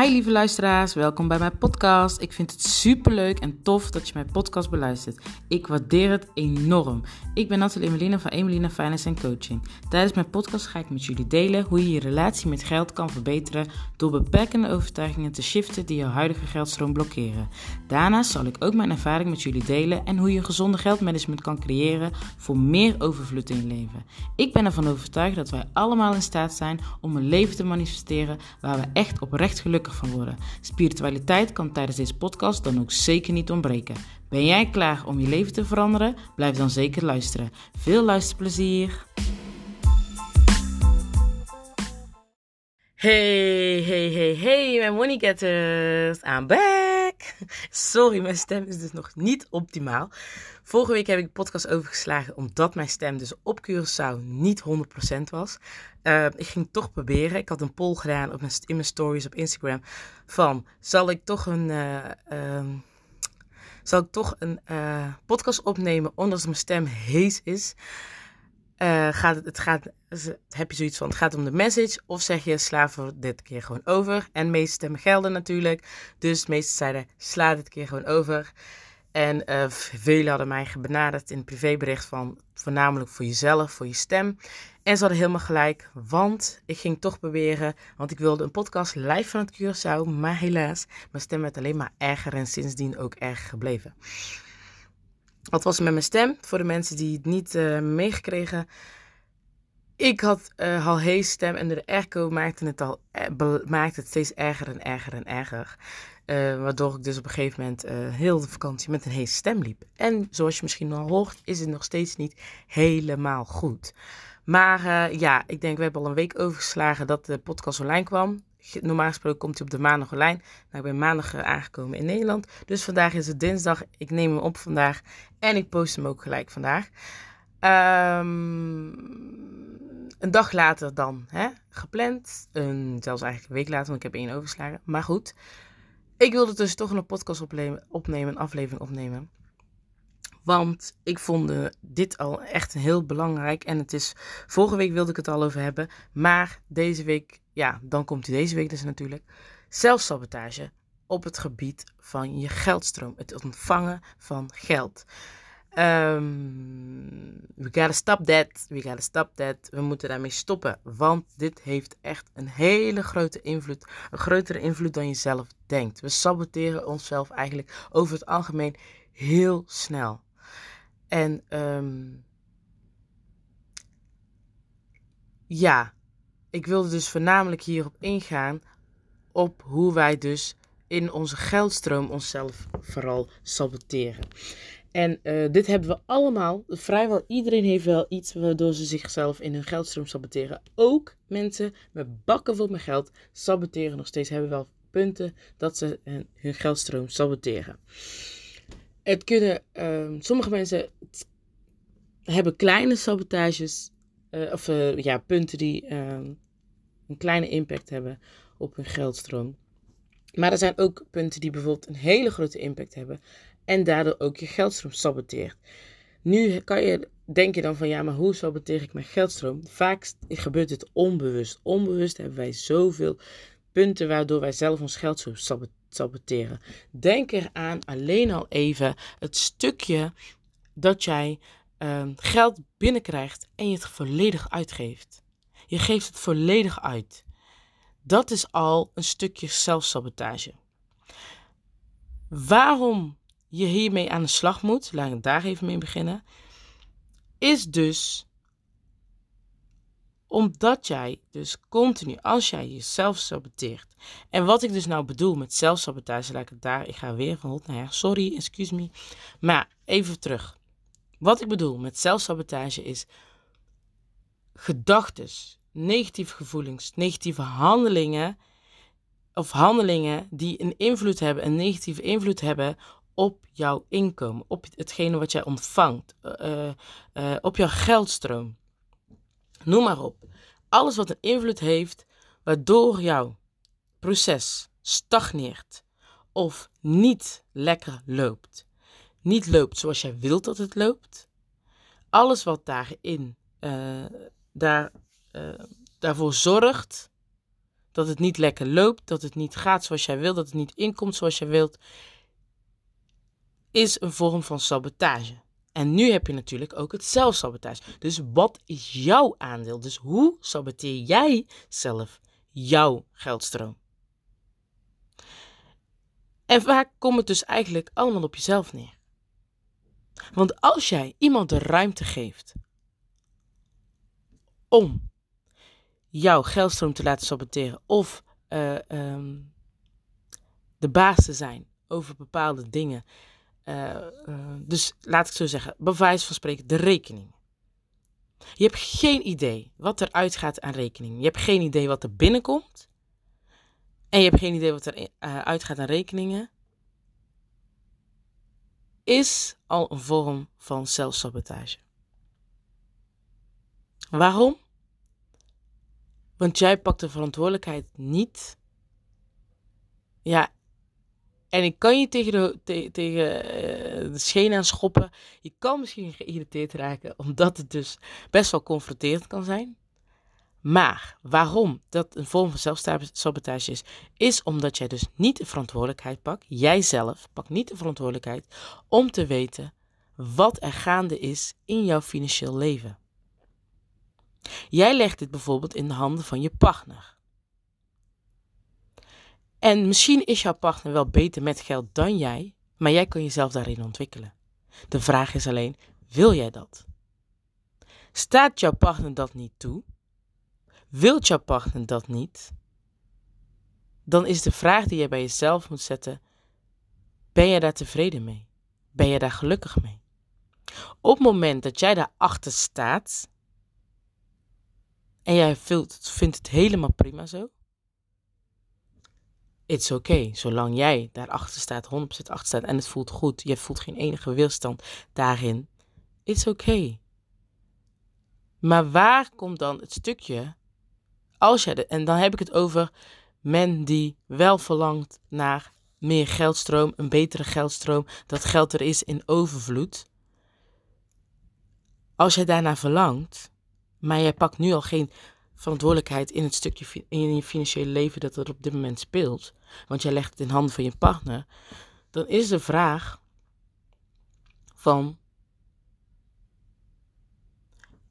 Hi lieve luisteraars, welkom bij mijn podcast. Ik vind het super leuk en tof dat je mijn podcast beluistert. Ik waardeer het enorm. Ik ben Nathalie Emelina van Emelina Finance Coaching. Tijdens mijn podcast ga ik met jullie delen hoe je je relatie met geld kan verbeteren door beperkende overtuigingen te shiften die jouw huidige geldstroom blokkeren. Daarnaast zal ik ook mijn ervaring met jullie delen en hoe je gezonde geldmanagement kan creëren voor meer overvloed in je leven. Ik ben ervan overtuigd dat wij allemaal in staat zijn om een leven te manifesteren waar we echt oprecht gelukkig van worden. Spiritualiteit kan tijdens deze podcast dan ook zeker niet ontbreken. Ben jij klaar om je leven te veranderen? Blijf dan zeker luisteren. Veel luisterplezier! Hey, hey, hey, hey, mijn money getters. I'm back. Sorry, mijn stem is dus nog niet optimaal. Vorige week heb ik de podcast overgeslagen omdat mijn stem dus op Curaçao niet 100% was. Uh, ik ging toch proberen. Ik had een poll gedaan op mijn, in mijn stories op Instagram van zal ik toch een... Uh, um, zal ik toch een uh, podcast opnemen ondanks mijn stem hees is? Uh, gaat het, het gaat, heb je zoiets van, het gaat om de message? Of zeg je, sla voor dit keer gewoon over? En de meeste stemmen gelden natuurlijk. Dus de zeiden, sla dit keer gewoon over. En uh, velen hadden mij benaderd in een privébericht van, voornamelijk voor jezelf, voor je stem. En ze hadden helemaal gelijk, want ik ging toch proberen, want ik wilde een podcast live van het Curaçao. Maar helaas, mijn stem werd alleen maar erger en sindsdien ook erger gebleven. Wat was met mijn stem? Voor de mensen die het niet uh, meegekregen. Ik had uh, al hees stem en de airco maakte het, al, maakte het steeds erger en erger en erger. Waardoor ik dus op een gegeven moment heel de vakantie met een hees stem liep. En zoals je misschien al hoort, is het nog steeds niet helemaal goed. Maar ja, ik denk, we hebben al een week overgeslagen dat de podcast online kwam. Normaal gesproken komt hij op de maandag online. Nou, ik ben maandag aangekomen in Nederland. Dus vandaag is het dinsdag. Ik neem hem op vandaag. En ik post hem ook gelijk vandaag. Um, een dag later dan hè, gepland. Een, zelfs eigenlijk een week later, want ik heb één overgeslagen. Maar goed. Ik wilde dus toch een podcast opnemen, opnemen, een aflevering opnemen. Want ik vond dit al echt heel belangrijk. En het is, vorige week wilde ik het al over hebben. Maar deze week, ja, dan komt hij deze week dus natuurlijk. Zelfsabotage op het gebied van je geldstroom. Het ontvangen van geld. Um, we gotta stop that. We gotta stop that. We moeten daarmee stoppen. Want dit heeft echt een hele grote invloed. Een grotere invloed dan je zelf denkt. We saboteren onszelf eigenlijk over het algemeen heel snel. En um, ja, ik wilde dus voornamelijk hierop ingaan. Op hoe wij dus in onze geldstroom onszelf vooral saboteren. En uh, dit hebben we allemaal. Vrijwel iedereen heeft wel iets waardoor ze zichzelf in hun geldstroom saboteren. Ook mensen met bakken vol met geld saboteren nog steeds. Hebben wel punten dat ze hun, geldstroom saboteren. Het kunnen, uh, sommige mensen hebben kleine sabotages. Uh, of uh, ja, punten die ehm, een kleine impact hebben op hun geldstroom. Maar er zijn ook punten die bijvoorbeeld een hele grote impact hebben en daardoor ook je geldstroom saboteert. Nu kan je, denk je dan van ja, maar hoe saboteer ik mijn geldstroom? Vaak gebeurt het onbewust. Onbewust hebben wij zoveel punten waardoor wij zelf ons geldstroom saboteren. Denk eraan alleen al even het stukje dat jij uh, geld binnenkrijgt en je het volledig uitgeeft. Je geeft het volledig uit. Dat is al een stukje zelfsabotage. Waarom je hiermee aan de slag moet, laat ik daar even mee beginnen, is dus omdat jij dus continu, als jij jezelf saboteert. En wat ik dus nou bedoel met zelfsabotage, laat ik het daar, ik ga weer van hot naar her, sorry, excuse me. Maar even terug. Wat ik bedoel met zelfsabotage is gedachtes, negatieve gevoelens, negatieve handelingen of handelingen die een invloed hebben, een negatieve invloed hebben op jouw inkomen, op hetgene wat jij ontvangt, uh, uh, op jouw geldstroom. Noem maar op. Alles wat een invloed heeft waardoor jouw proces stagneert of niet lekker loopt. Niet loopt zoals jij wilt dat het loopt. Alles wat daarin uh, daar, daarvoor zorgt dat het niet lekker loopt, dat het niet gaat zoals jij wilt, dat het niet inkomt zoals jij wilt, is een vorm van sabotage. En nu heb je natuurlijk ook het zelfsabotage. Dus wat is jouw aandeel? Dus hoe saboteer jij zelf jouw geldstroom? En vaak komt het dus eigenlijk allemaal op jezelf neer. Want als jij iemand de ruimte geeft om jouw geldstroom te laten saboteren of uh, um, de baas te zijn over bepaalde dingen. Uh, uh, dus laat ik zo zeggen, bewijs van spreken, de rekening. Je hebt geen idee wat er uitgaat aan rekening. Je hebt geen idee wat er binnenkomt. En je hebt geen idee wat er uitgaat aan rekeningen. Is al een vorm van zelfsabotage. Waarom? Want jij pakt de verantwoordelijkheid niet. Ja, en ik kan je tegen de, te, tegen, uh, de scheen aan schoppen. Je kan misschien geïrriteerd raken, omdat het dus best wel confronterend kan zijn. Maar waarom dat een vorm van zelfsabotage is, is omdat jij dus niet de verantwoordelijkheid pakt. Jijzelf pakt niet de verantwoordelijkheid om te weten wat er gaande is in jouw financieel leven. Jij legt dit bijvoorbeeld in de handen van je partner. En misschien is jouw partner wel beter met geld dan jij, maar jij kan jezelf daarin ontwikkelen. De vraag is alleen, wil jij dat? Staat jouw partner dat niet toe? Wilt jouw partner dat niet? Dan is de vraag die je bij jezelf moet zetten: ben je daar tevreden mee? Ben je daar gelukkig mee? Op het moment dat jij daarachter staat en jij vindt het helemaal prima zo, it's okay. Zolang jij daarachter staat, 100% achter staat en het voelt goed, je voelt geen enige weerstand daarin, it's okay. Maar waar komt dan het stukje, als jij de, en dan heb ik het over men die wel verlangt naar meer geldstroom, een betere geldstroom, dat geld er is in overvloed. Als jij daarna verlangt, maar jij pakt nu al geen verantwoordelijkheid in het stukje in je financiële leven dat er op dit moment speelt, want jij legt het in handen van je partner, dan is de vraag van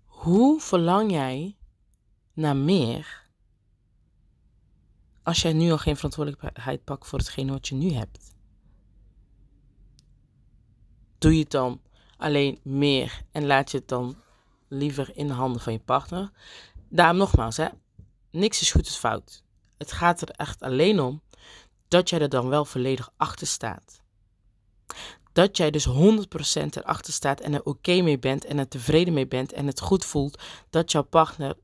hoe verlang jij naar meer als jij nu al geen verantwoordelijkheid pakt voor hetgene wat je nu hebt? Doe je het dan alleen meer en laat je het dan liever in de handen van je partner? Daarom nogmaals, hè, niks is goed of fout. Het gaat er echt alleen om dat jij er dan wel volledig achter staat. Dat jij dus 100% erachter staat en er oké mee bent en er tevreden mee bent en het goed voelt dat jouw partner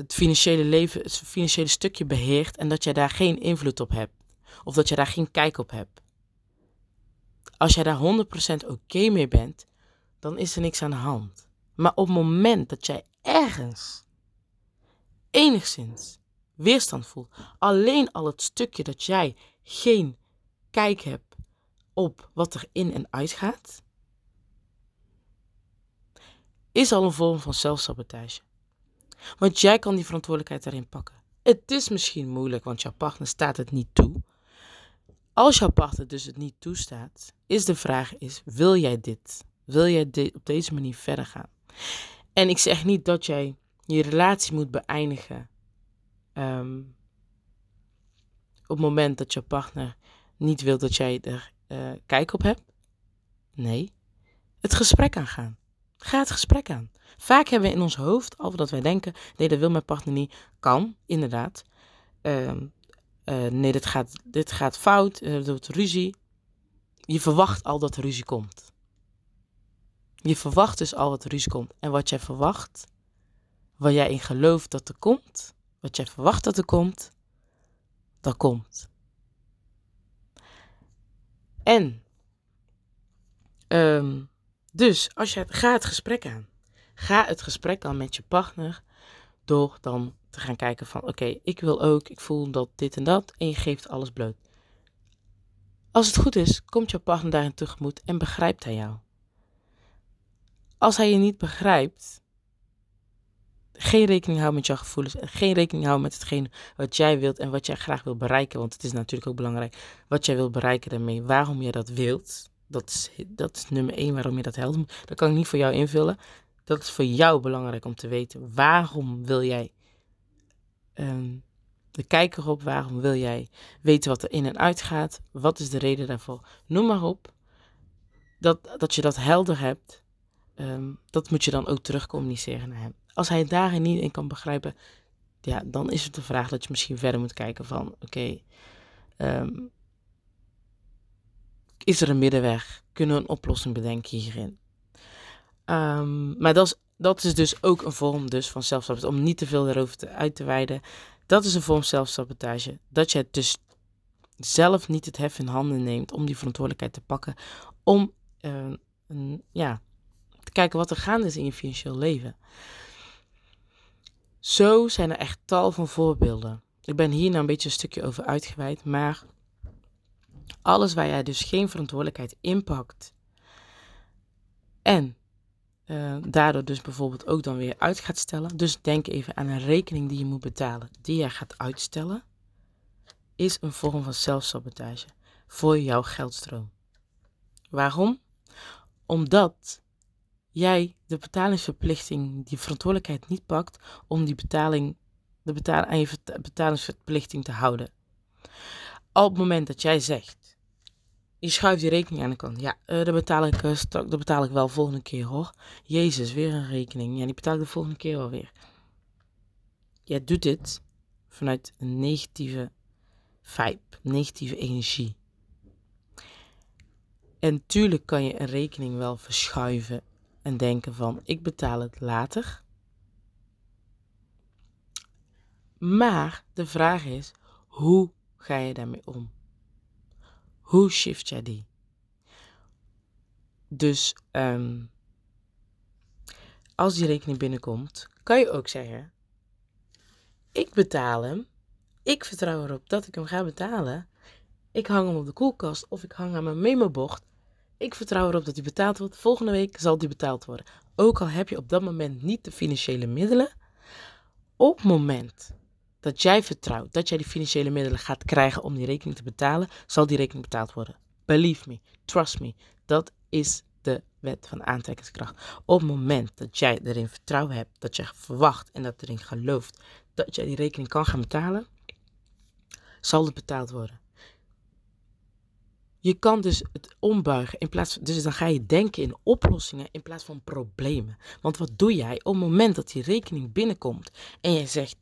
het financiële leven, het financiële stukje beheert en dat jij daar geen invloed op hebt. Of dat je daar geen kijk op hebt. Als jij daar 100% oké mee bent, dan is er niks aan de hand. Maar op het moment dat jij ergens enigszins weerstand voelt, alleen al het stukje dat jij geen kijk hebt op wat er in en uit gaat, is al een vorm van zelfsabotage. Want jij kan die verantwoordelijkheid daarin pakken. Het is misschien moeilijk, want jouw partner staat het niet toe. Als jouw partner dus het niet toestaat, is de vraag is, wil jij dit? Wil jij dit op deze manier verder gaan? En ik zeg niet dat jij je relatie moet beëindigen. Um, op het moment dat je partner niet wil dat jij er uh, kijk op hebt. Nee, het gesprek aangaan. Ga het gesprek aan. Vaak hebben we in ons hoofd al dat wij denken: nee, dat wil mijn partner niet. Kan, inderdaad. Um, uh, nee, dit gaat, dit gaat fout, uh, er wordt ruzie. Je verwacht al dat er ruzie komt. Je verwacht dus al dat er ruzie komt. En wat jij verwacht, waar jij in gelooft dat er komt, wat jij verwacht dat er komt, dat komt. En, um, dus als je ga het gesprek aan. Ga het gesprek aan met je partner door dan te gaan kijken van oké, ik wil ook, ik voel dat dit en dat en je geeft alles bloot. Als het goed is, komt je partner daarin tegemoet en begrijpt hij jou. Als hij je niet begrijpt, geen rekening houden met jouw gevoelens. En geen rekening houden met hetgeen wat jij wilt en wat jij graag wil bereiken. Want het is natuurlijk ook belangrijk wat jij wilt bereiken daarmee. Waarom je dat wilt. Dat is, dat nummer één waarom je dat helpt. Dat kan ik niet voor jou invullen. Dat is voor jou belangrijk om te weten. Waarom wil jij um, de kijker op? Waarom wil jij weten wat er in en uit gaat? Wat is de reden daarvoor? Noem maar op. Dat, dat je dat helder hebt. Um, dat moet je dan ook terug communiceren naar hem. Als hij daarin niet in kan begrijpen, ja, dan is het de vraag dat je misschien verder moet kijken van, oké, ehm, is er een middenweg? Kunnen we een oplossing bedenken hierin? Um, maar dat is, dat is dus ook een vorm dus van zelfsabotage. Om niet te veel erover te, uit te wijden. Dat is een vorm zelfsabotage. Dat je dus zelf niet het hef in handen neemt om die verantwoordelijkheid te pakken. Om uh, een, ja, te kijken wat er gaande is in je financieel leven. Zo zijn er echt tal van voorbeelden. Ik ben hier nou een beetje een stukje over uitgeweid, maar alles waar jij dus geen verantwoordelijkheid inpakt en uh, daardoor dus bijvoorbeeld ook dan weer uit gaat stellen. Dus denk even aan een rekening die je moet betalen, die jij gaat uitstellen, is een vorm van zelfsabotage voor jouw geldstroom. Waarom? Omdat jij de betalingsverplichting, die verantwoordelijkheid niet pakt om die betaling, de aan je betalingsverplichting te houden. Op het moment dat jij zegt, je schuift die rekening aan de kant. Ja, uh, dat, betaal ik, uh, dat betaal ik wel volgende keer hoor. Jezus, weer een rekening. Ja, die betaal ik de volgende keer wel weer. Jij doet dit vanuit een negatieve vibe, negatieve energie. En tuurlijk kan je een rekening wel verschuiven en denken van ik betaal het later. Maar de vraag is, hoe ga je daarmee om? Hoe shift jij die? Dus um, als die rekening binnenkomt, kan je ook zeggen: Ik betaal hem. Ik vertrouw erop dat ik hem ga betalen. Ik hang hem op de koelkast of ik hang aan mijn memo-bocht. Ik vertrouw erop dat hij betaald wordt. Volgende week zal die betaald worden. Ook al heb je op dat moment niet de financiële middelen. Op het moment dat jij vertrouwt dat jij die financiële middelen gaat krijgen om die rekening te betalen, zal die rekening betaald worden. Believe me, trust me. Dat is de wet van aantrekkingskracht. Op het moment dat jij erin vertrouwen hebt, dat je verwacht en dat erin gelooft dat jij die rekening kan gaan betalen, zal het betaald worden. Je kan dus het ombuigen in plaats van, dus dan ga je denken in oplossingen in plaats van problemen. Want wat doe jij op het moment dat die rekening binnenkomt en je zegt,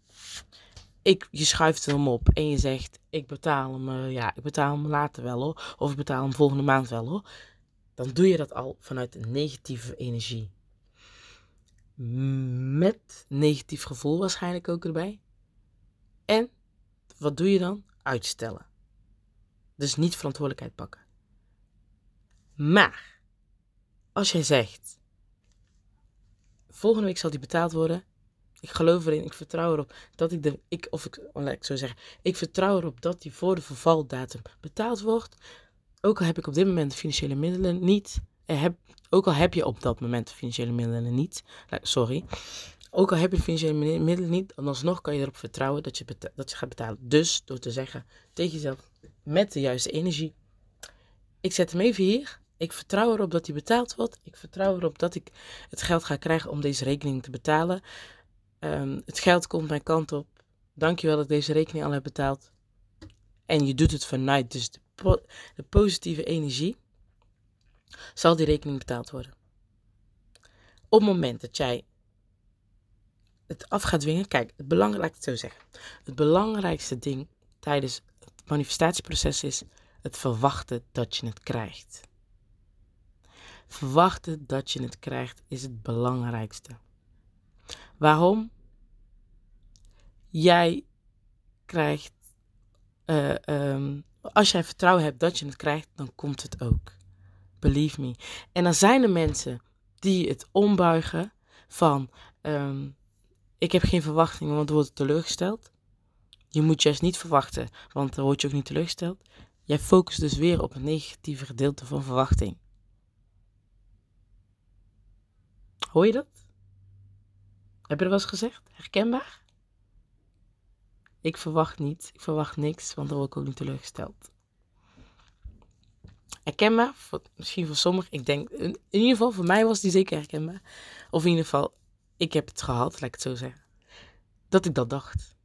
ik, je schuift hem op en je zegt, ik betaal hem, uh, ja, ik betaal hem later wel hoor, of ik betaal hem volgende maand wel hoor, dan doe je dat al vanuit negatieve energie. Met negatief gevoel waarschijnlijk ook erbij. En wat doe je dan? Uitstellen. Dus niet verantwoordelijkheid pakken. Maar als jij zegt, volgende week zal die betaald worden. Ik geloof erin, ik vertrouw erop dat ik de, ik, of ik, laat ik zo zeggen, ik vertrouw erop dat die voor de vervaldatum betaald wordt. Ook al heb ik op dit moment de financiële middelen niet, eh, heb, ook al heb je op dat moment de financiële middelen niet, sorry, ook al heb je financiële middelen niet, dan alsnog kan je erop vertrouwen dat je, dat je gaat betalen. Dus door te zeggen tegen jezelf, met de juiste energie. Ik zet hem even hier. Ik vertrouw erop dat hij betaald wordt. Ik vertrouw erop dat ik het geld ga krijgen om deze rekening te betalen. Um, het geld komt mijn kant op. Dankjewel dat ik deze rekening al heb betaald. En je doet het vanuit dus de, de positieve energie. Zal die rekening betaald worden. Op het moment dat jij het af gaat dwingen. Kijk, het belangrijkste, zo zeggen. Het belangrijkste ding tijdens manifestatieproces is het verwachten dat je het krijgt. Verwachten dat je het krijgt is het belangrijkste. Waarom? Jij krijgt, uh, um, als jij vertrouwen hebt dat je het krijgt, dan komt het ook. Believe me. En dan zijn er mensen die het ombuigen van, um, ik heb geen verwachtingen, want dan wordt teleurgesteld. Je moet juist niet verwachten, want dan word je ook niet teleurgesteld. Jij focust dus weer op het negatieve gedeelte van verwachting. Hoor je dat? Heb je er wel gezegd? Herkenbaar? Ik verwacht niet, ik verwacht niks, want dan word ik ook niet teleurgesteld. Herkenbaar, misschien voor sommigen, ik denk, in, ieder geval voor mij was die zeker herkenbaar. Of in ieder geval, ik heb het gehad, laat ik het zo zeggen. Dat ik dat dacht.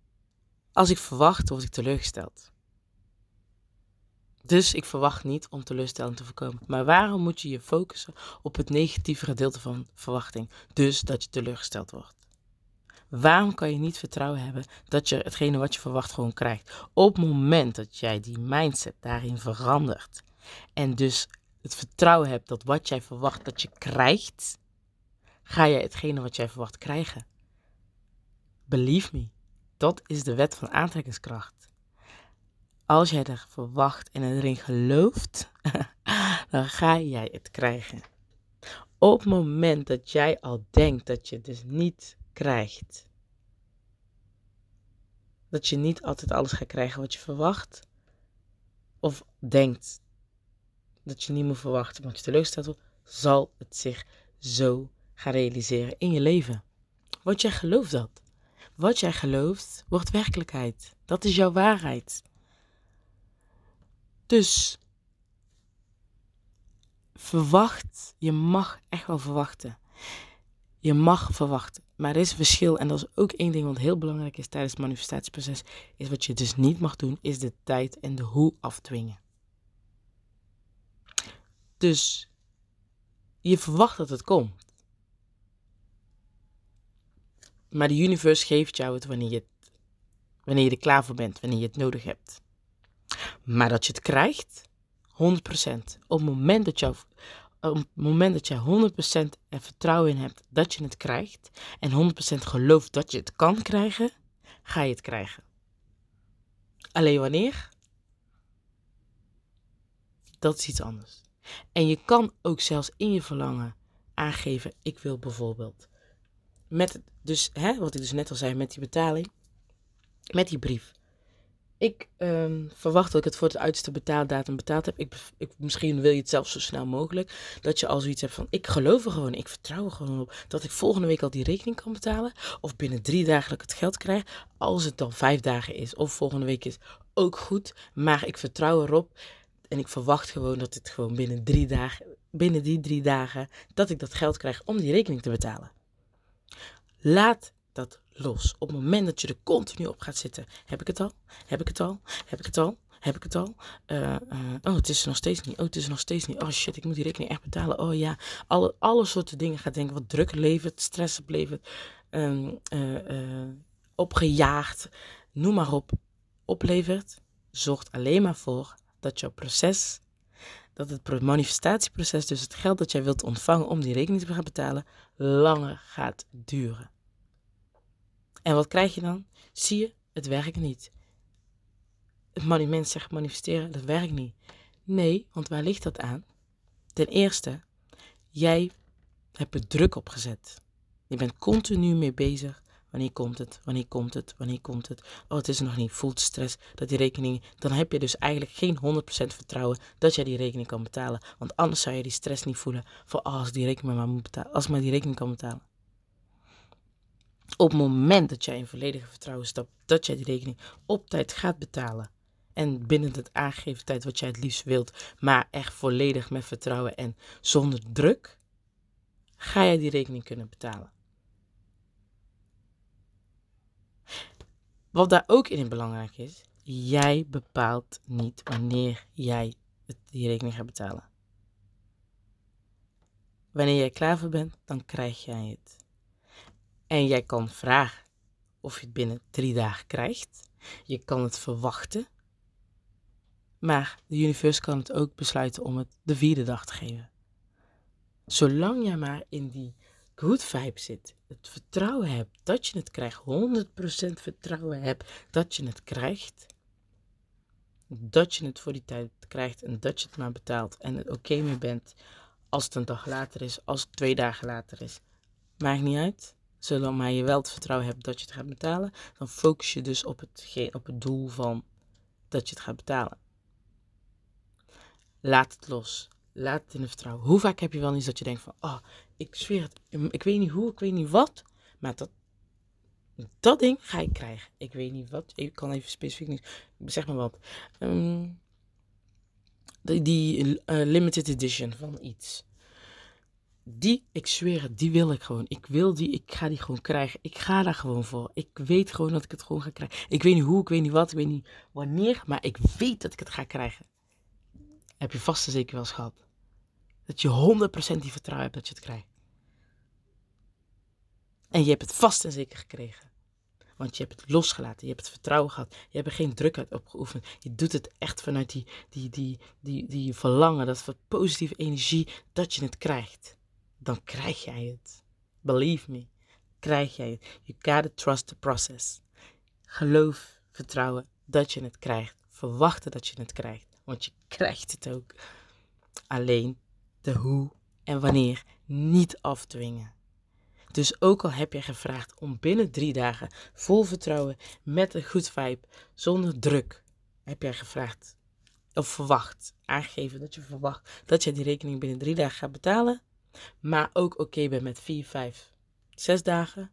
Als ik verwacht, word ik teleurgesteld. Dus ik verwacht niet om teleurstelling te voorkomen. Maar waarom moet je je focussen op het negatieve gedeelte van verwachting? Dus dat je teleurgesteld wordt. Waarom kan je niet vertrouwen hebben dat je hetgene wat je verwacht gewoon krijgt? Op het moment dat jij die mindset daarin verandert en dus het vertrouwen hebt dat wat jij verwacht dat je krijgt, ga je hetgene wat jij verwacht krijgen. Believe me, dat is de wet van aantrekkingskracht. Als jij er verwacht en erin gelooft, dan ga jij het krijgen. Op het moment dat jij al denkt dat je dus niet krijgt, dat je niet altijd alles gaat krijgen wat je verwacht, of denkt dat je niet moet verwachten want je teleurgesteld wordt, zal het zich zo gaan realiseren in je leven. Want jij gelooft dat. Wat jij gelooft, wordt werkelijkheid. Dat is jouw waarheid. Dus verwacht, je mag echt wel verwachten. Je mag verwachten. Maar er is een verschil en dat is ook één ding wat heel belangrijk is tijdens het manifestatieproces. Is wat je dus niet mag doen, is de tijd en de hoe afdwingen. Dus je verwacht dat het komt. Maar de universe geeft jou het wanneer je, het, wanneer je er klaar voor bent, wanneer je het nodig hebt. Maar dat je het krijgt, 100%. Op het moment dat, jou, op het moment dat je 100% er vertrouwen in hebt dat je het krijgt en 100% gelooft dat je het kan krijgen, ga je het krijgen. Alleen wanneer? Dat is iets anders. En je kan ook zelfs in je verlangen aangeven: ik wil bijvoorbeeld met dus hè, wat ik dus net al zei met die betaling, met die brief ik um, verwacht dat ik het voor het uiterste betaaldatum betaald heb. Ik, ik, misschien wil je het zelfs zo snel mogelijk. Dat je al zoiets hebt van: ik geloof er gewoon, ik vertrouw er gewoon op dat ik volgende week al die rekening kan betalen. Of binnen drie dagen ik het geld krijg. Als het dan vijf dagen is of volgende week is, ook goed. Maar ik vertrouw erop en ik verwacht gewoon dat het gewoon binnen drie dagen, binnen die drie dagen, dat ik dat geld krijg om die rekening te betalen. Laat dat los. Op het moment dat je er continu op gaat zitten. Heb ik het al? Heb ik het al? Heb ik het al? Heb ik het al? Uh, oh, het is nog steeds niet. Oh, het is nog steeds niet. Oh shit, ik moet die rekening echt betalen. Oh ja. Alle, alle soorten dingen gaat denken. Wat druk levert, stress oplevert. Um, uh, opgejaagd. Noem maar op. Oplevert. Zorgt alleen maar voor dat jouw proces. Dat het manifestatieproces, dus het geld dat jij wilt ontvangen om die rekening te gaan betalen, langer gaat duren. En wat krijg je dan? Zie je, het werkt niet. Het monument zegt manifesteren, dat werkt niet. Nee, want waar ligt dat aan? Ten eerste, jij hebt er druk op gezet. Je bent continu mee bezig. Wanneer komt het? Wanneer komt het? Wanneer komt het? Oh, het is nog niet. Voelt stress dat die rekening. Dan heb je dus eigenlijk geen 100% vertrouwen dat jij die rekening kan betalen. Want anders zou je die stress niet voelen voor als die rekening maar moet betalen. Als maar die rekening kan betalen. Op het moment dat jij in volledige vertrouwen stapt dat jij die rekening op tijd gaat betalen. En binnen het aangegeven tijd wat jij het liefst wilt, maar echt volledig met vertrouwen en zonder druk, ga jij die rekening kunnen betalen. Wat daar ook in belangrijk is, jij bepaalt niet wanneer jij die rekening gaat betalen. Wanneer jij klaar voor bent, dan krijg jij het. En jij kan vragen of je het binnen drie dagen krijgt. Je kan het verwachten. Maar de universe kan het ook besluiten om het de vierde dag te geven. Zolang jij maar in die good vibe zit, het vertrouwen hebt dat je het krijgt, 100% vertrouwen hebt dat je het krijgt, dat je het voor die tijd krijgt en dat je het maar betaalt en het oké mee bent als het een dag later is, als het twee dagen later is, maakt niet uit zolang maar je wel het vertrouwen hebt dat je het gaat betalen, dan focus je dus op het, op het doel van dat je het gaat betalen. Laat het los. Laat het in het vertrouwen. Hoe vaak heb je wel eens dat je denkt van, oh, ik zweer het, ik weet niet hoe, ik weet niet wat, maar dat, Dat ding ga ik krijgen. Ik weet niet wat. Ik kan even specifiek niet. Zeg maar wat. Ehm, die, die eh, limited edition van iets. Die, ik zweer het, die wil ik gewoon. Ik wil die, ik ga die gewoon krijgen. Ik ga daar gewoon voor. Ik weet gewoon dat ik het gewoon ga krijgen. Ik weet niet hoe, ik weet niet wat, ik weet niet wanneer, maar ik weet dat ik het ga krijgen. Heb je vast en zeker wel eens gehad. Dat je 100% die vertrouwen hebt dat je het krijgt. En je hebt het vast en zeker gekregen. Want je hebt het losgelaten, je hebt het vertrouwen gehad, je hebt er geen druk uit opgeoefend. Je doet het echt vanuit die, die, die, die, die verlangen, dat positieve energie, dat je het krijgt. Dan krijg jij het. Believe me, krijg jij het. You gotta trust the process. Geloof, vertrouwen dat je het krijgt. Verwachten dat je het krijgt, want je krijgt het ook. Alleen de hoe en wanneer niet afdwingen. Dus ook al heb je gevraagd om binnen drie dagen vol vertrouwen, met een goed vibe, zonder druk, heb jij gevraagd of verwacht, aangegeven dat je verwacht dat je die rekening binnen drie dagen gaat betalen, maar ook oké bent met vier, vijf, zes dagen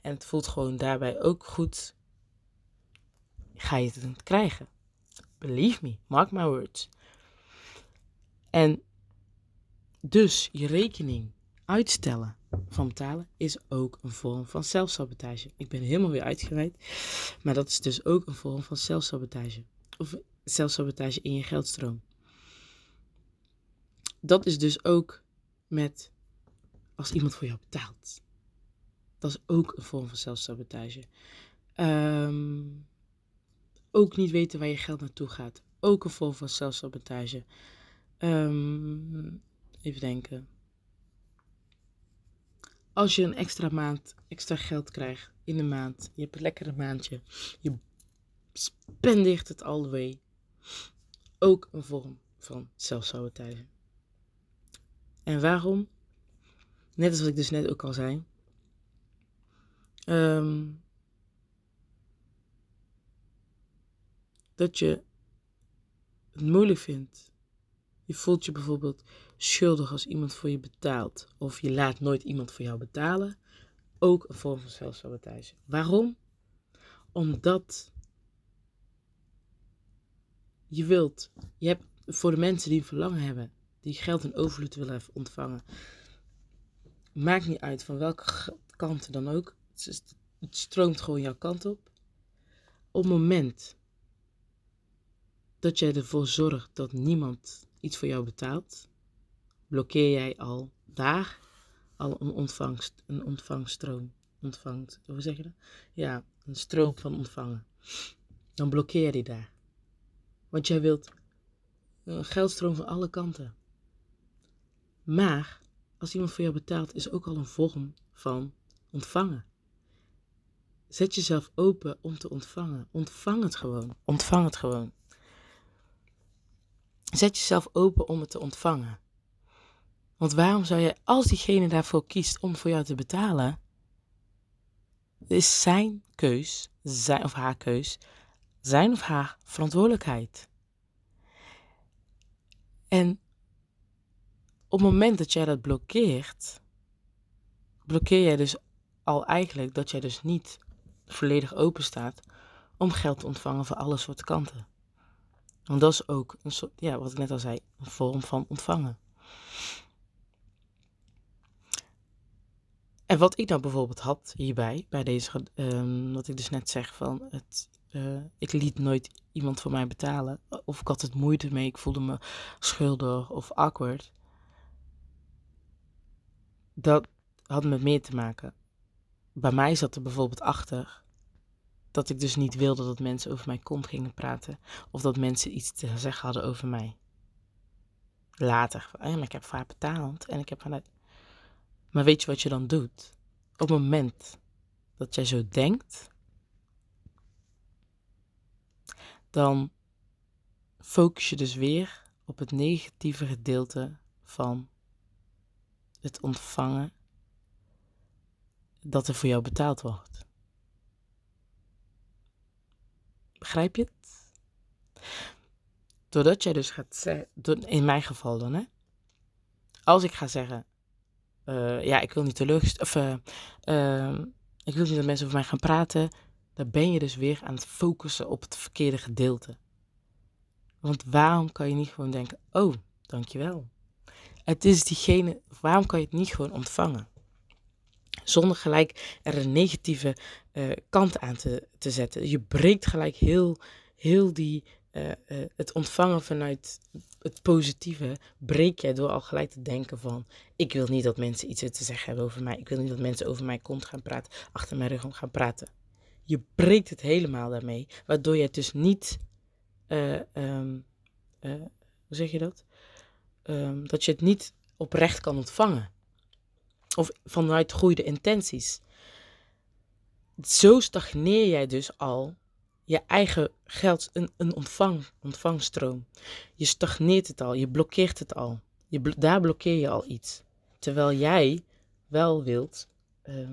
en het voelt gewoon daarbij ook goed, ga je het krijgen. Believe me, mark my words. En dus je rekening uitstellen van betalen is ook een vorm van zelfsabotage. Ik ben helemaal weer uitgeweid, maar dat is dus ook een vorm van zelfsabotage. Of zelfsabotage in je geldstroom. Dat is dus ook met als iemand voor jou betaalt. Dat is ook een vorm van zelfsabotage. Ehm, ook niet weten waar je geld naartoe gaat. Ook een vorm van zelfsabotage. Um, even denken. Als je een extra maand, extra geld krijgt in de maand, je hebt een lekkere maandje, je spendeert het way. Ook een vorm van zelfsabotage. En waarom? Net als wat ik dus net ook al zei. Um, dat je het moeilijk vindt. Je voelt je bijvoorbeeld schuldig als iemand voor je betaalt. Of je laat nooit iemand voor jou betalen. Ook een vorm van zelfsabotage. Waarom? Omdat je wilt, je hebt voor de mensen die een verlangen hebben, die geld in overvloed willen ontvangen. Maakt niet uit van welke kant dan ook. Het stroomt gewoon jouw kant op. Op het moment dat jij ervoor zorgt dat niemand iets voor jou betaalt, blokkeer jij al daar al een ontvangst, een ontvangststroom. Ontvangt, hoe zeg je dat? Ja, een stroom van ontvangen. Dan blokkeer je daar. Want jij wilt een geldstroom van alle kanten. Maar als iemand voor jou betaalt, is ook al een vorm van ontvangen. Zet jezelf open om te ontvangen. Ontvang het gewoon. Ontvang het gewoon. Zet jezelf open om het te ontvangen. Want waarom zou je, als diegene daarvoor kiest om voor jou te betalen, is zijn keus, zijn of haar keus, zijn of haar verantwoordelijkheid. En op het moment dat jij dat blokkeert, blokkeer jij dus al eigenlijk dat jij dus niet volledig open staat om geld te ontvangen van alle soorten kanten. Want dat is ook een soort, ja, wat ik net al zei, een vorm van ontvangen. En wat ik nou bijvoorbeeld had hierbij, bij deze, um, wat ik dus net zeg van, het, uh, ik liet nooit iemand voor mij betalen. Of ik had het moeite mee, ik voelde me schuldig of awkward. Dat had met meer te maken. Bij mij zat er bijvoorbeeld achter dat ik dus niet wilde dat mensen over mijn kont gingen praten. Of dat mensen iets te zeggen hadden over mij. Later, ja, maar ik heb vaak betaald en ik heb vanuit. Maar weet je wat je dan doet? Op het moment dat jij zo denkt, dan focus je dus weer op het negatieve gedeelte van het ontvangen dat er voor jou betaald wordt. Begrijp je het? Doordat jij dus gaat zeggen, in mijn geval dan hè, als ik ga zeggen, uh, ja, ik wil niet teleurgesteld, of uh, uh, Ik wil niet dat mensen over mij gaan praten. Dan ben je dus weer aan het focussen op het verkeerde gedeelte. Want waarom kan je niet gewoon denken: Oh, dankjewel. Het is diegene, waarom kan je het niet gewoon ontvangen? Zonder gelijk er een negatieve uh, kant aan te, te zetten. Je breekt gelijk heel, heel die, uh, uh, het ontvangen vanuit het positieve, breek jij door al gelijk te denken van, ik wil niet dat mensen iets te zeggen hebben over mij. Ik wil niet dat mensen over mij kont gaan praten, achter mijn rug om gaan praten. Je breekt het helemaal daarmee, waardoor je het dus niet, um, hoe zeg je dat? Um, dat je het niet oprecht kan ontvangen. Of vanuit goede intenties. Zo stagneer jij dus al je eigen geld, een, een ontvang, ontvangstroom. Je stagneert het al, je blokkeert het al. Je, daar blokkeer je al iets. Terwijl jij wel wilt, uh,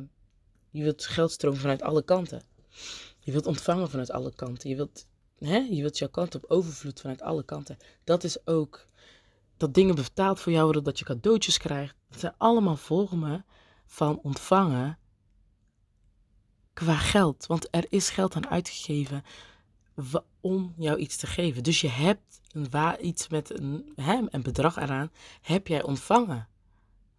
je wilt geldstroom vanuit alle kanten. Je wilt ontvangen vanuit alle kanten. Je wilt, hè, je wilt jouw kant op overvloed vanuit alle kanten. Dat is ook dat dingen betaald voor jou worden, dat je cadeautjes krijgt. Dat zijn allemaal vormen van ontvangen qua geld. Want er is geld aan uitgegeven om jou iets te geven. Dus je hebt een iets met een, hè, bedrag eraan, heb jij ontvangen.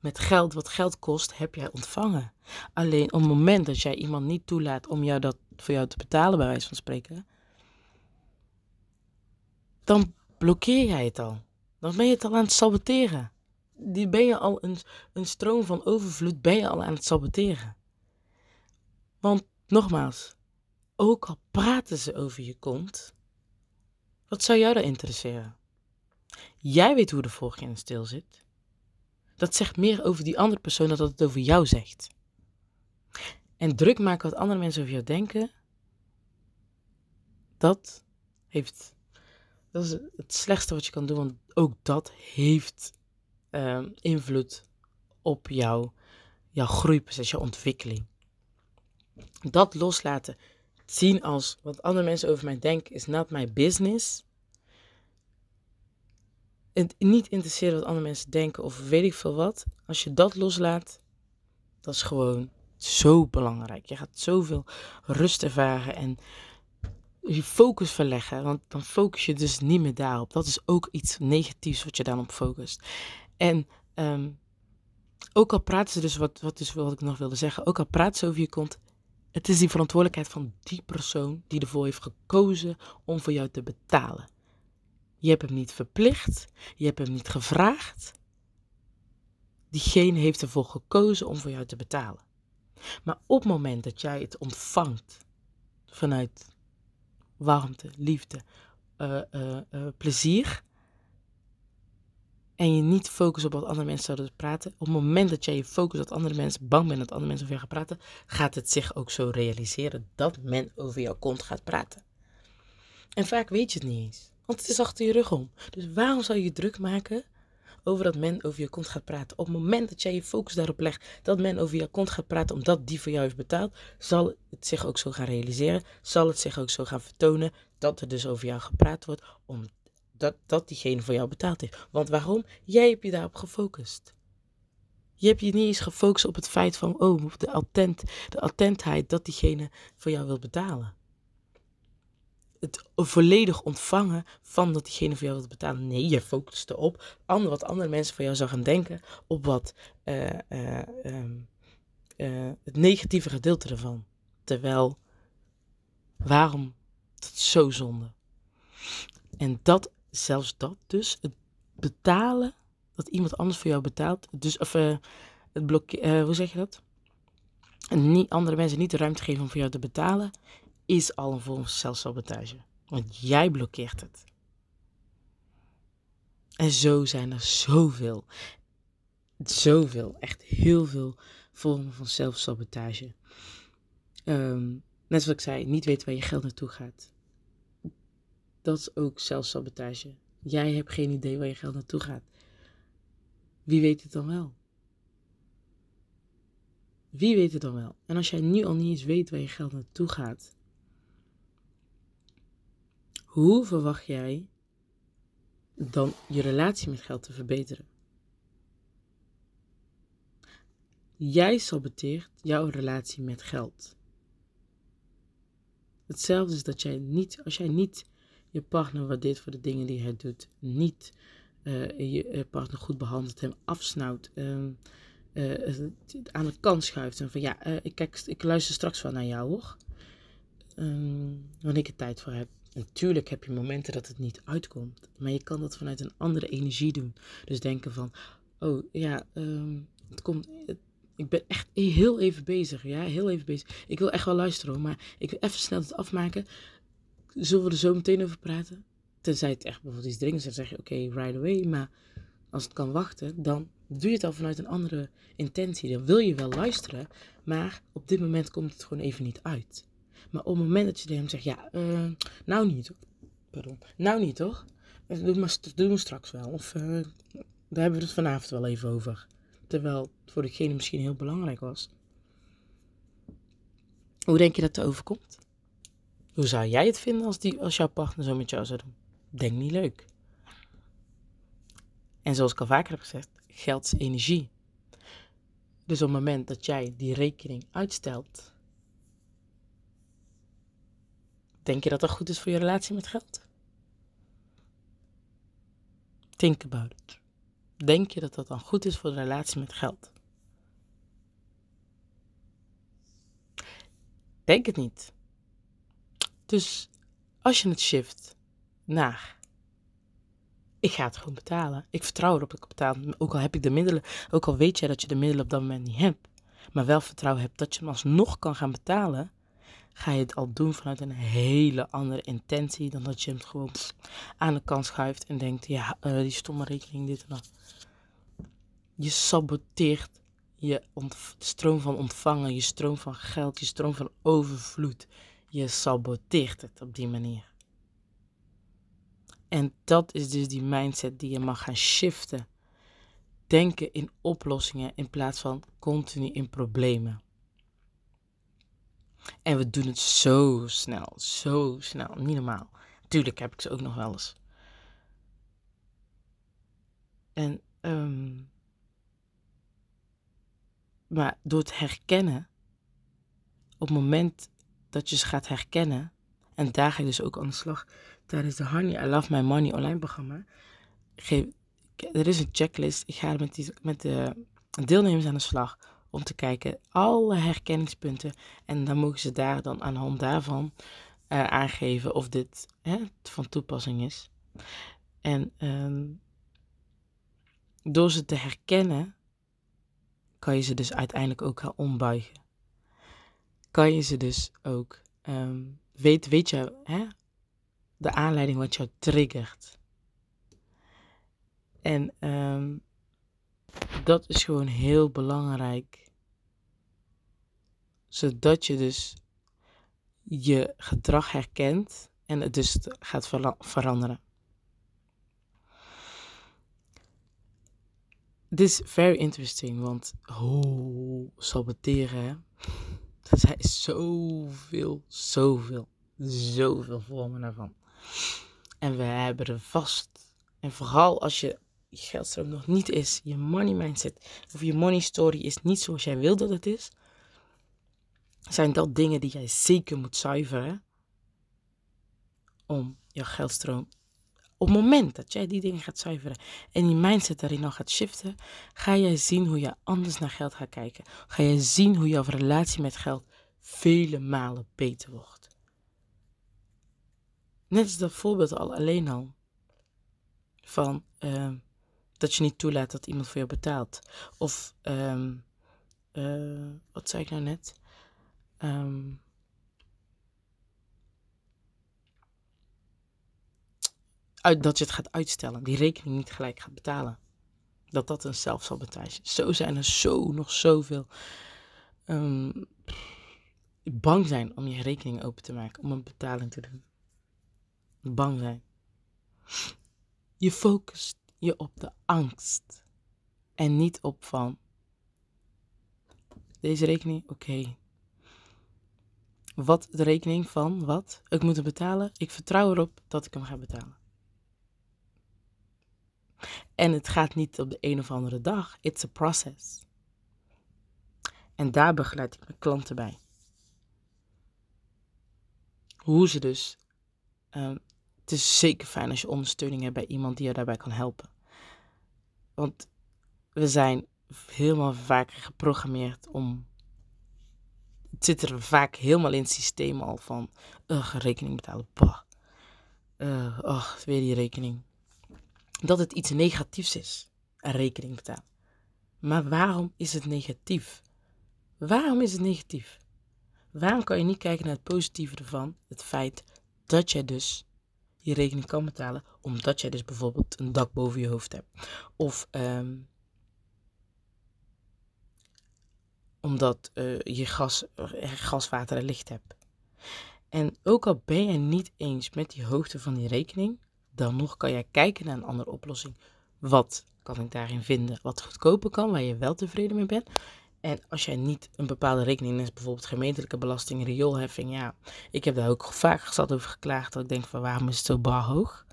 Met geld, wat geld kost, heb jij ontvangen. Alleen op het moment dat jij iemand niet toelaat om jou dat voor jou te betalen, bij wijze van spreken, dan blokkeer jij het al. Dan ben je het al aan het saboteren. Die ben je al een, een stroom van overvloed, ben je al aan het saboteren. Want nogmaals, ook al praten ze over je kont, wat zou jou daar interesseren? Jij weet hoe de volgende in stil zit. Dat zegt meer over die andere persoon dan dat het over jou zegt. En druk maken wat andere mensen over jou denken, dat heeft. Dat is het slechtste wat je kan doen, want ook dat heeft uh, invloed op jou, jouw groeiproces, jouw ontwikkeling. Dat loslaten, zien als wat andere mensen over mij denken, is not my business. Het niet interesseren wat andere mensen denken of weet ik veel wat. Als je dat loslaat, dat is gewoon zo belangrijk. Je gaat zoveel rust ervaren en je focus verleggen. Want dan focus je dus niet meer daarop. Dat is ook iets negatiefs wat je dan op focust. En um, ook al praten ze dus, wat, wat, is wat ik nog wilde zeggen, ook al praten ze over je kont, het is die verantwoordelijkheid van die persoon die ervoor heeft gekozen om voor jou te betalen. Je hebt hem niet verplicht, je hebt hem niet gevraagd. Diegene heeft ervoor gekozen om voor jou te betalen. Maar op het moment dat jij het ontvangt vanuit warmte, liefde, uh, uh, uh, plezier, en je niet focust op wat andere mensen zouden praten, op het moment dat jij je focust dat andere mensen bang bent dat andere mensen over jou gaan praten, gaat het zich ook zo realiseren dat men over jou kont gaat praten. En vaak weet je het niet eens, want het is achter je rug om. Dus waarom zou je je druk maken over dat men over je kont gaat praten? Op het moment dat jij je focus daarop legt dat men over jou kont gaat praten omdat die voor jou heeft betaald, zal het zich ook zo gaan realiseren, zal het zich ook zo gaan vertonen dat er dus over jou gepraat wordt, om dat, dat diegene voor jou betaald heeft. Want waarom? Jij hebt je daarop gefocust. Je hebt je niet eens gefocust op het feit van, oh, de, attent, de attentheid dat diegene voor jou wil betalen. Het volledig ontvangen van dat diegene voor jou wil betalen. Nee, je focust op ander, wat andere mensen van jou zou gaan denken, op wat uh, uh, uh, het negatieve gedeelte ervan. Terwijl, waarom? Dat is zo zonde. En dat zelfs dat dus, het betalen, dat iemand anders voor jou betaalt, dus, of het blokkeren, hoe zeg je dat? En niet, andere mensen niet de ruimte geven om voor jou te betalen, is al een vorm van zelfsabotage. Want jij blokkeert het. En zo zijn er zoveel, zoveel, echt heel veel vormen van zelfsabotage. Um, net zoals ik zei, niet weten waar je geld naartoe gaat dat is ook zelfsabotage. Jij hebt geen idee waar je geld naartoe gaat. Wie weet het dan wel? Wie weet het dan wel? En als jij nu al niet eens weet waar je geld naartoe gaat, hoe verwacht jij dan je relatie met geld te verbeteren? Jij saboteert jouw relatie met geld. Hetzelfde is dat jij niet, als jij niet je partner waardeert voor de dingen die hij doet, niet uh, je partner goed behandelt, hem afsnauwt, uh, uh, aan de kant schuift en van ja, ik, kijk, ik luister straks wel naar jou hoor, ehm, wanneer ik er tijd voor heb. Natuurlijk heb je momenten dat het niet uitkomt, maar je kan dat vanuit een andere energie doen. Dus denken van, oh ja, um, het komt, ik ben echt heel even bezig, ja, heel even bezig. Ik wil echt wel luisteren maar ik wil even snel het afmaken. Zullen we er zo meteen over praten? Tenzij het echt bijvoorbeeld iets dringends is, dan zeg je oké, right away. Maar als het kan wachten, dan doe je het al vanuit een andere intentie. Dan wil je wel luisteren, maar op dit moment komt het gewoon even niet uit. Maar op het moment dat je tegen hem zegt, ja, uh, nou niet, pardon, nou niet toch? Doe maar, doe maar straks wel. Of uh, daar hebben we het vanavond wel even over. Terwijl het voor degene misschien heel belangrijk was. Hoe denk je dat het overkomt? Hoe zou jij het vinden als, die, als jouw partner zo met jou zou doen? Denk niet leuk. En zoals ik al vaker heb gezegd, geld is energie. Dus op het moment dat jij die rekening uitstelt, denk je dat dat goed is voor je relatie met geld? Think about it. Denk je dat dat dan goed is voor de relatie met geld? Denk het niet. Dus als je het shift naar. Ik ga het gewoon betalen. Ik vertrouw erop dat ik betaal. Ook al heb ik de middelen, ook al weet jij dat je de middelen op dat moment niet hebt, maar wel vertrouwen hebt dat je hem alsnog kan gaan betalen, ga je het al doen vanuit een hele andere intentie dan dat je hem gewoon aan de kant schuift en denkt, ja, uh, die stomme rekening, dit en dat. Je saboteert je stroom van ontvangen, je stroom van geld, je stroom van overvloed. Je saboteert het op die manier. En dat is dus die mindset die je mag gaan shiften. Denken in oplossingen in plaats van continu in problemen. En we doen het zo snel, zo snel, niet normaal. Tuurlijk heb ik ze ook nog wel eens. En, um, maar door het herkennen, op het moment dat je ze gaat herkennen, en daar ga ik dus ook aan de slag tijdens de Honey I Love My Money online programma. Geef, er is een checklist. Ik ga met, die, met de deelnemers aan de slag om te kijken alle herkenningspunten. En dan mogen ze daar dan aan de hand daarvan uh, aangeven of dit hè, van toepassing is. En um, door ze te herkennen, kan je ze dus uiteindelijk ook gaan ombuigen. Kan je ze dus ook, um, weet, weet je, hè, de aanleiding wat jou triggert. En um, dat is gewoon heel belangrijk. Zodat je dus je gedrag herkent en het dus gaat veranderen. Dit is very interesting, want hoe saboteren, er zijn zoveel, zoveel, zoveel vormen daarvan. En we hebben er vast. En vooral als je je geldstroom nog niet is, je money mindset of je money story is niet zoals jij wil dat het is, zijn dat dingen die jij zeker moet zuiveren om je geldstroom. Op het moment dat jij die dingen gaat zuiveren en die mindset daarin nog gaat shiften, ga jij zien hoe je anders naar geld gaat kijken. Ga je zien hoe jouw relatie met geld vele malen beter wordt. Net als dat voorbeeld al alleen al. Van uh, dat je niet toelaat dat iemand voor jou betaalt. Of, um, uh, wat zei ik nou net? Um, uit, dat je het gaat uitstellen. Die rekening niet gelijk gaat betalen. Dat dat een zelfsabotage is. Zo zijn er zo, nog zoveel. Um, bang zijn om je rekening open te maken. Om een betaling te doen bang zijn. Je focust je op de angst en niet op van deze rekening, oké. Wat de rekening van wat? Ik moet hem betalen. Ik vertrouw erop dat ik hem ga betalen. En het gaat niet op de een of andere dag. It's a process. En daar begeleid ik mijn klanten bij. Hoe ze dus. Ehm, het is zeker fijn als je ondersteuning hebt bij iemand die je daarbij kan helpen. Want we zijn helemaal vaak geprogrammeerd om. Het zit er vaak helemaal in het systeem al van. Ugh, rekening betalen. Bah. Uh, oh, weer die rekening. Dat het iets negatiefs is. Een rekening betalen. Maar waarom is het negatief? Waarom is het negatief? Waarom kan je niet kijken naar het positieve ervan? Het feit dat jij dus je rekening kan betalen, omdat jij dus bijvoorbeeld een dak boven je hoofd hebt. Of um, omdat uh, je gas, gas, water en licht hebt. En ook al ben je niet eens met die hoogte van die rekening, dan nog kan jij kijken naar een andere oplossing. Wat kan ik daarin vinden? Wat goedkoper kan, waar je wel tevreden mee bent. En als jij niet een bepaalde rekening is, bijvoorbeeld gemeentelijke belasting, rioolheffing, ja, ik heb daar ook vaak zat over geklaagd dat ik denk van waarom is het zo bar hoog?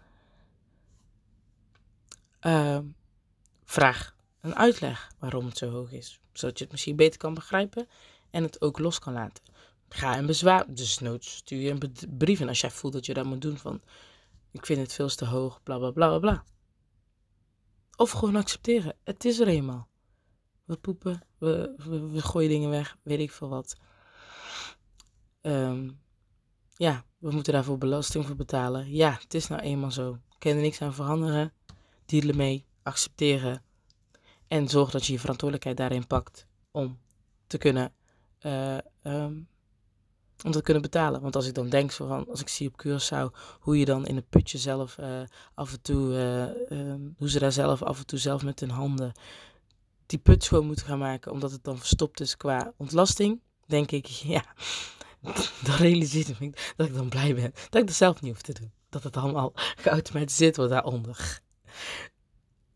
Uh, vraag een uitleg waarom het zo hoog is, zodat je het misschien beter kan begrijpen en het ook los kan laten. Ga een bezwaar, dus noods stuur je een brief en als jij voelt dat je dat moet doen van ik vind het veel te hoog, bla bla bla bla. Of gewoon accepteren, het is er eenmaal. We poepen, we, gooien dingen weg, weet ik veel wat. Um, ja, we moeten daarvoor belasting voor betalen. Ja, het is nou eenmaal zo. Er niks aan veranderen. Dealen mee, accepteren. En zorg dat je je verantwoordelijkheid daarin pakt om te kunnen, uh, um, om te kunnen betalen. Want als ik dan denk, van, als ik zie op Curaçao hoe je dan in het putje zelf uh, af en toe, uh, um, hoe ze daar zelf af en toe zelf met hun handen die put schoon moet gaan maken, omdat het dan verstopt is qua ontlasting, denk ik, ja, dan realiseer ik dat ik dan blij ben dat ik dat zelf niet hoef te doen. Dat het allemaal geautomatiseerd wordt daaronder.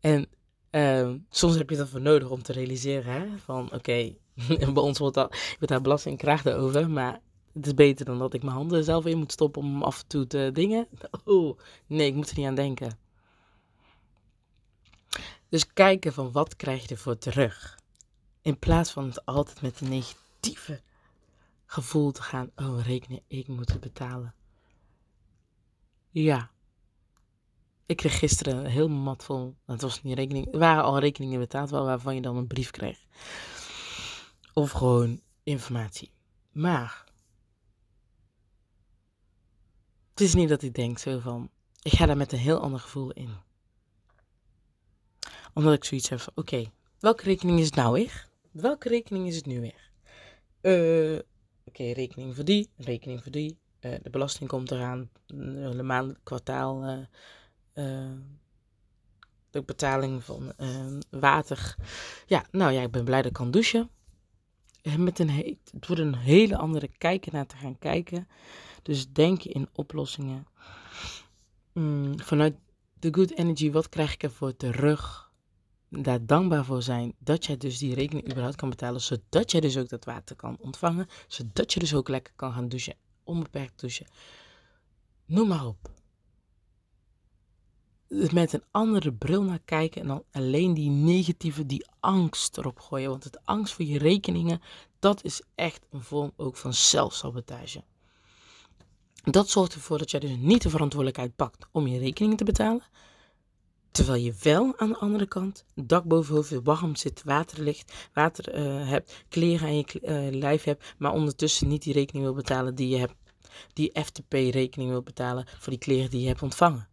En uh, soms heb je dat voor nodig om te realiseren, hè, van oké, bij ons wordt, dat, wordt daar belasting krijg over, maar het is beter dan dat ik mijn handen zelf in moet stoppen om af en toe te dingen. Oh, nee, ik moet er niet aan denken. Dus kijken van wat krijg je ervoor terug. In plaats van het altijd met een negatieve gevoel te gaan. Oh, rekenen, ik moet het betalen. Ja. Ik kreeg gisteren een heel mat vol. Het was niet rekening. Waren al rekeningen betaald, waarvan je dan een brief kreeg. Of gewoon informatie. Maar. Het is niet dat ik denk zo van. Ik ga daar met een heel ander gevoel in omdat ik zoiets heb van, oké, welke rekening is het nou weer? Welke rekening is het nu weer? Uh, oké, rekening voor die, rekening voor die. Uh, de belasting komt eraan, de maand, kwartaal, uh, de betaling van water. Ja, nou ja, ik ben blij dat ik kan douchen. Met een het wordt een hele andere kijken naar te gaan kijken. Dus denken in oplossingen. Mm, vanuit de good energy, wat krijg ik ervoor terug? Daar dankbaar voor zijn dat jij dus die rekening überhaupt kan betalen, zodat jij dus ook dat water kan ontvangen, zodat je dus ook lekker kan gaan douchen, onbeperkt douchen. Noem maar op. Met een andere bril naar kijken en dan alleen die negatieve, die angst erop gooien. Want het angst voor je rekeningen, dat is echt een vorm ook van zelfsabotage. Dat zorgt ervoor dat jij dus niet de verantwoordelijkheid pakt om je rekeningen te betalen. Terwijl je wel aan de andere kant dak boven hoofd, warm zit, water ligt, water uh, hebt, kleren aan je uh, lijf hebt, maar ondertussen niet die rekening wil betalen die je hebt, die FTP-rekening wil betalen voor die kleren die je hebt ontvangen.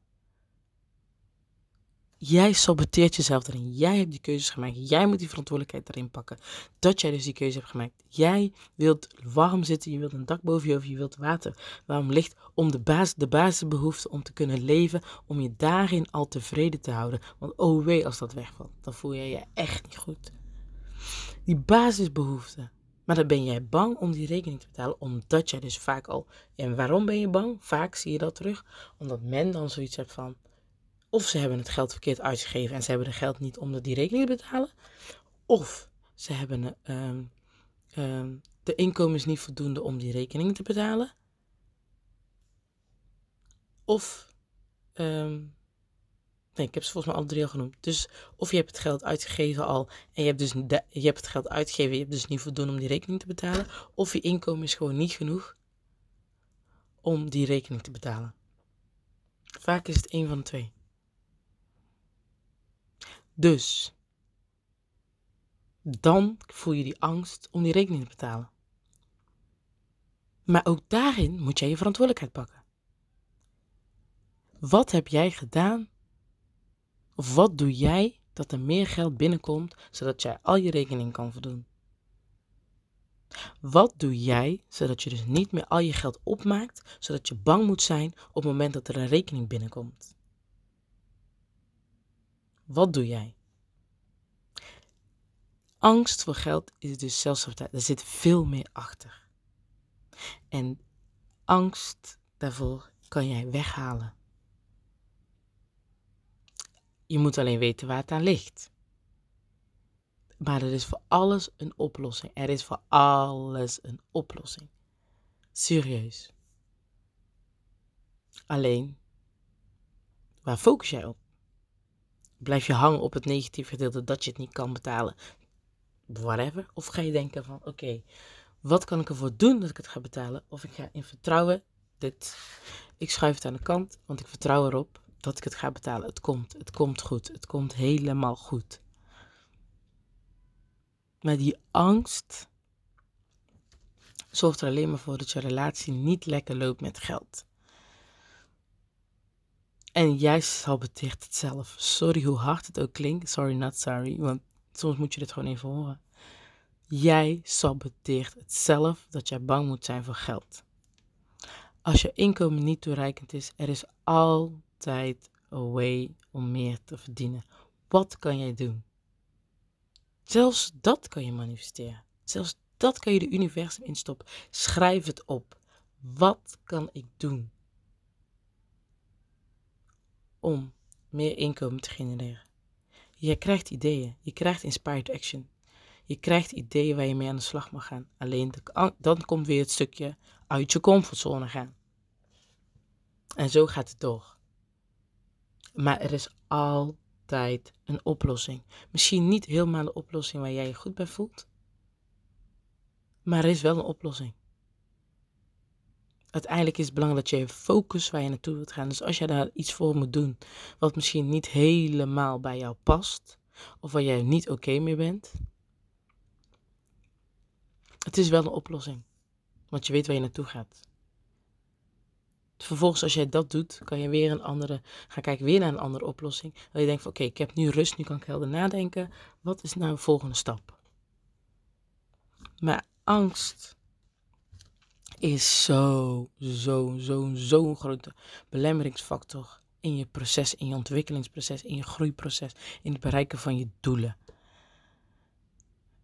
Jij saboteert jezelf erin. Jij hebt die keuzes gemaakt. Jij moet die verantwoordelijkheid erin pakken. Dat jij dus die keuze hebt gemaakt. Jij wilt warm zitten. Je wilt een dak boven je hoofd. Je wilt water. Waarom ligt om de, basis, de basisbehoefte om te kunnen leven. Om je daarin al tevreden te houden. Want oh wee als dat wegvalt. Dan voel je je echt niet goed. Die basisbehoefte. Maar dan ben jij bang om die rekening te betalen. Omdat jij dus vaak al... En waarom ben je bang? Vaak zie je dat terug. Omdat men dan zoiets heeft van of ze hebben het geld verkeerd uitgegeven en ze hebben het geld niet om die rekening te betalen. Of ze hebben uh, uh, de inkomens niet voldoende om die rekening te betalen. Of um, Nee, ik heb ze volgens mij alle drie al genoemd. Dus of je hebt het geld uitgegeven al en je hebt, dus je hebt het geld uitgegeven, je hebt dus niet voldoende om die rekening te betalen. Of je inkomen is gewoon niet genoeg om die rekening te betalen. Vaak is het een van de twee. Dus, dan voel je die angst om die rekening te betalen. Maar ook daarin moet jij je verantwoordelijkheid pakken. Wat heb jij gedaan? Of wat doe jij dat er meer geld binnenkomt zodat jij al je rekening kan voldoen? Wat doe jij zodat je dus niet meer al je geld opmaakt, zodat je bang moet zijn op het moment dat er een rekening binnenkomt? Wat doe jij? Angst voor geld is dus zelfsabotage. Er zit veel meer achter. En angst daarvoor kan jij weghalen. Je moet alleen weten waar het aan ligt. Maar er is voor alles een oplossing. Er is voor alles een oplossing. Serieus. Alleen, waar focus jij op? Blijf je hangen op het negatieve gedeelte dat je het niet kan betalen? Whatever. Of ga je denken van, oké, wat kan ik ervoor doen dat ik het ga betalen? Of ik ga in vertrouwen, dit, ik schuif het aan de kant, want ik vertrouw erop dat ik het ga betalen. Het komt, het komt goed, het komt helemaal goed. Maar die angst zorgt er alleen maar voor dat je relatie niet lekker loopt met geld. En jij saboteert het zelf. Sorry hoe hard het ook klinkt. Sorry, not sorry. Want soms moet je dit gewoon even horen. Jij saboteert het zelf dat jij bang moet zijn voor geld. Als je inkomen niet toereikend is, er is altijd een way om meer te verdienen. Wat kan jij doen? Zelfs dat kan je manifesteren. Zelfs dat kan je de universum instoppen. Schrijf het op. Wat kan ik doen om meer inkomen te genereren? Je krijgt ideeën. Je krijgt inspired action. Je krijgt ideeën waar je mee aan de slag mag gaan. Alleen dan komt weer het stukje uit je comfortzone gaan. En zo gaat het door. Maar er is altijd een oplossing. Misschien niet helemaal de oplossing waar jij je goed bij voelt. Maar er is wel een oplossing. Uiteindelijk is het belangrijk dat je focus waar je naartoe wilt gaan. Dus als jij daar iets voor moet doen wat misschien niet helemaal bij jou past, of waar jij niet oké mee bent, het is wel een oplossing. Want je weet waar je naartoe gaat. Vervolgens, als jij dat doet, kan je weer een andere, gaan kijken weer naar een andere oplossing. Dat je denkt van oké, ik heb nu rust, nu kan ik helder nadenken. Wat is nou de volgende stap? Maar angst is zo, zo, zo, zo'n grote belemmeringsfactor in je proces, in je ontwikkelingsproces, in je groeiproces, in het bereiken van je doelen.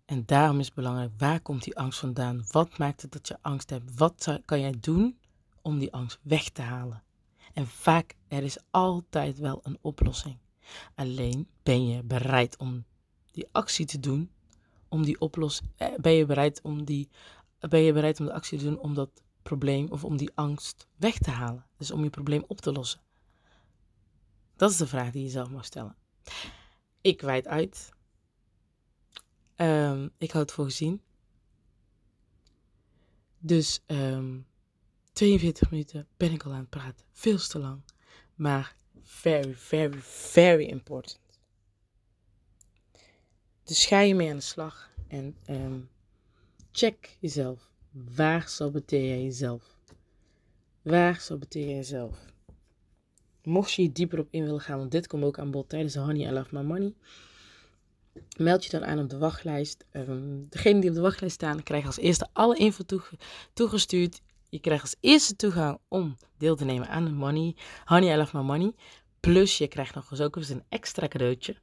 En daarom is het belangrijk, waar komt die angst vandaan? Wat maakt het dat je angst hebt? Wat kan jij doen om die angst weg te halen? En vaak, er is altijd wel een oplossing. Alleen ben je bereid om die actie te doen, om die oplossing, eh, ben je bereid om die, ben je bereid om de actie te doen om dat probleem of om die angst weg te halen? Dus om je probleem op te lossen. Dat is de vraag die je zelf mag stellen. Ik wijd uit. Um, ik houd het voor gezien. Dus um, ehm, 42 minuten ben ik al aan het praten. Veel te lang. Maar very, very, very important. Dus ga je mee aan de slag en um, check jezelf. Waar saboteer jij jezelf? Waar saboteer jij jezelf? Mocht je hier dieper op in willen gaan, want dit komt ook aan bod tijdens de Honey I Love My Money Meld je dan aan op de wachtlijst. Um, degene die op de wachtlijst staan, krijgen als eerste alle info toegestuurd. Je krijgt als eerste toegang om deel te nemen aan de Money, Honey I Love My Money. Plus je krijgt nog eens ook eens een extra cadeautje.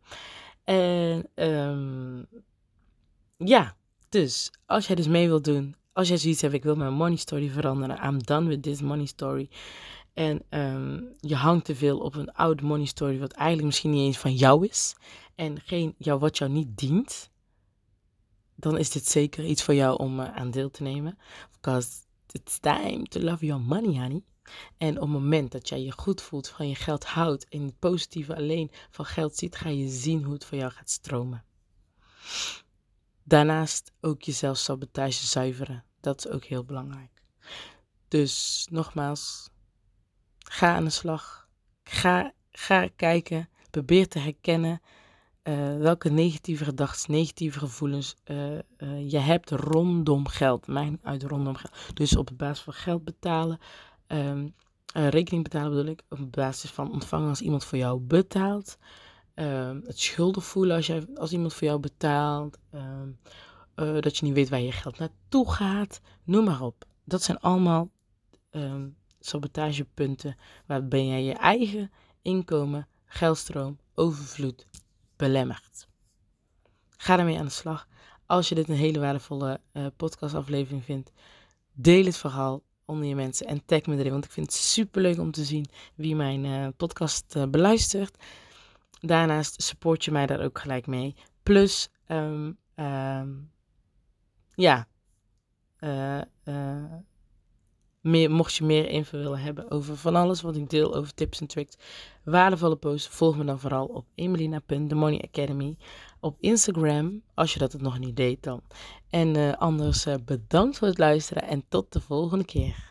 En um, ja, dus als jij dus mee wilt doen, als jij zoiets hebt, ik wil mijn money story veranderen. I'm done with this money story. En um, je hangt te veel op een oud money story, wat eigenlijk misschien niet eens van jou is en geen, jou, wat jou niet dient, dan is dit zeker iets voor jou om uh, aan deel te nemen. Because it's time to love your money, honey. En op het moment dat jij je goed voelt, van je geld houdt en het positieve alleen van geld ziet, ga je zien hoe het voor jou gaat stromen. Daarnaast ook jezelf sabotage zuiveren. Dat is ook heel belangrijk. Dus nogmaals, ga aan de slag. Ga, ga kijken. Probeer te herkennen uh, welke negatieve gedachten, negatieve gevoelens uh, uh, je hebt rondom geld. Mijn uit rondom geld. Dus op basis van geld betalen, um, rekening betalen bedoel ik, op basis van ontvangen als iemand voor jou betaalt. Um, het schulden voelen als, jij, als iemand voor jou betaalt. Um, dat je niet weet waar je geld naartoe gaat. Noem maar op. Dat zijn allemaal sabotagepunten waarbij jij je eigen inkomen, geldstroom, overvloed belemmert. Ga ermee aan de slag. Als je dit een hele waardevolle uh, podcastaflevering vindt, deel het verhaal onder je mensen en tag me erin, want ik vind het super leuk om te zien wie mijn uh, podcast beluistert. Daarnaast support je mij daar ook gelijk mee. Plus, um, um, ja, meer, mocht je meer info willen hebben over van alles wat ik deel over tips en tricks, waardevolle posts, volg me dan vooral op emelina.themoneyacademy op Instagram, als je dat het nog niet deed dan. En uh, anders bedankt voor het luisteren en tot de volgende keer.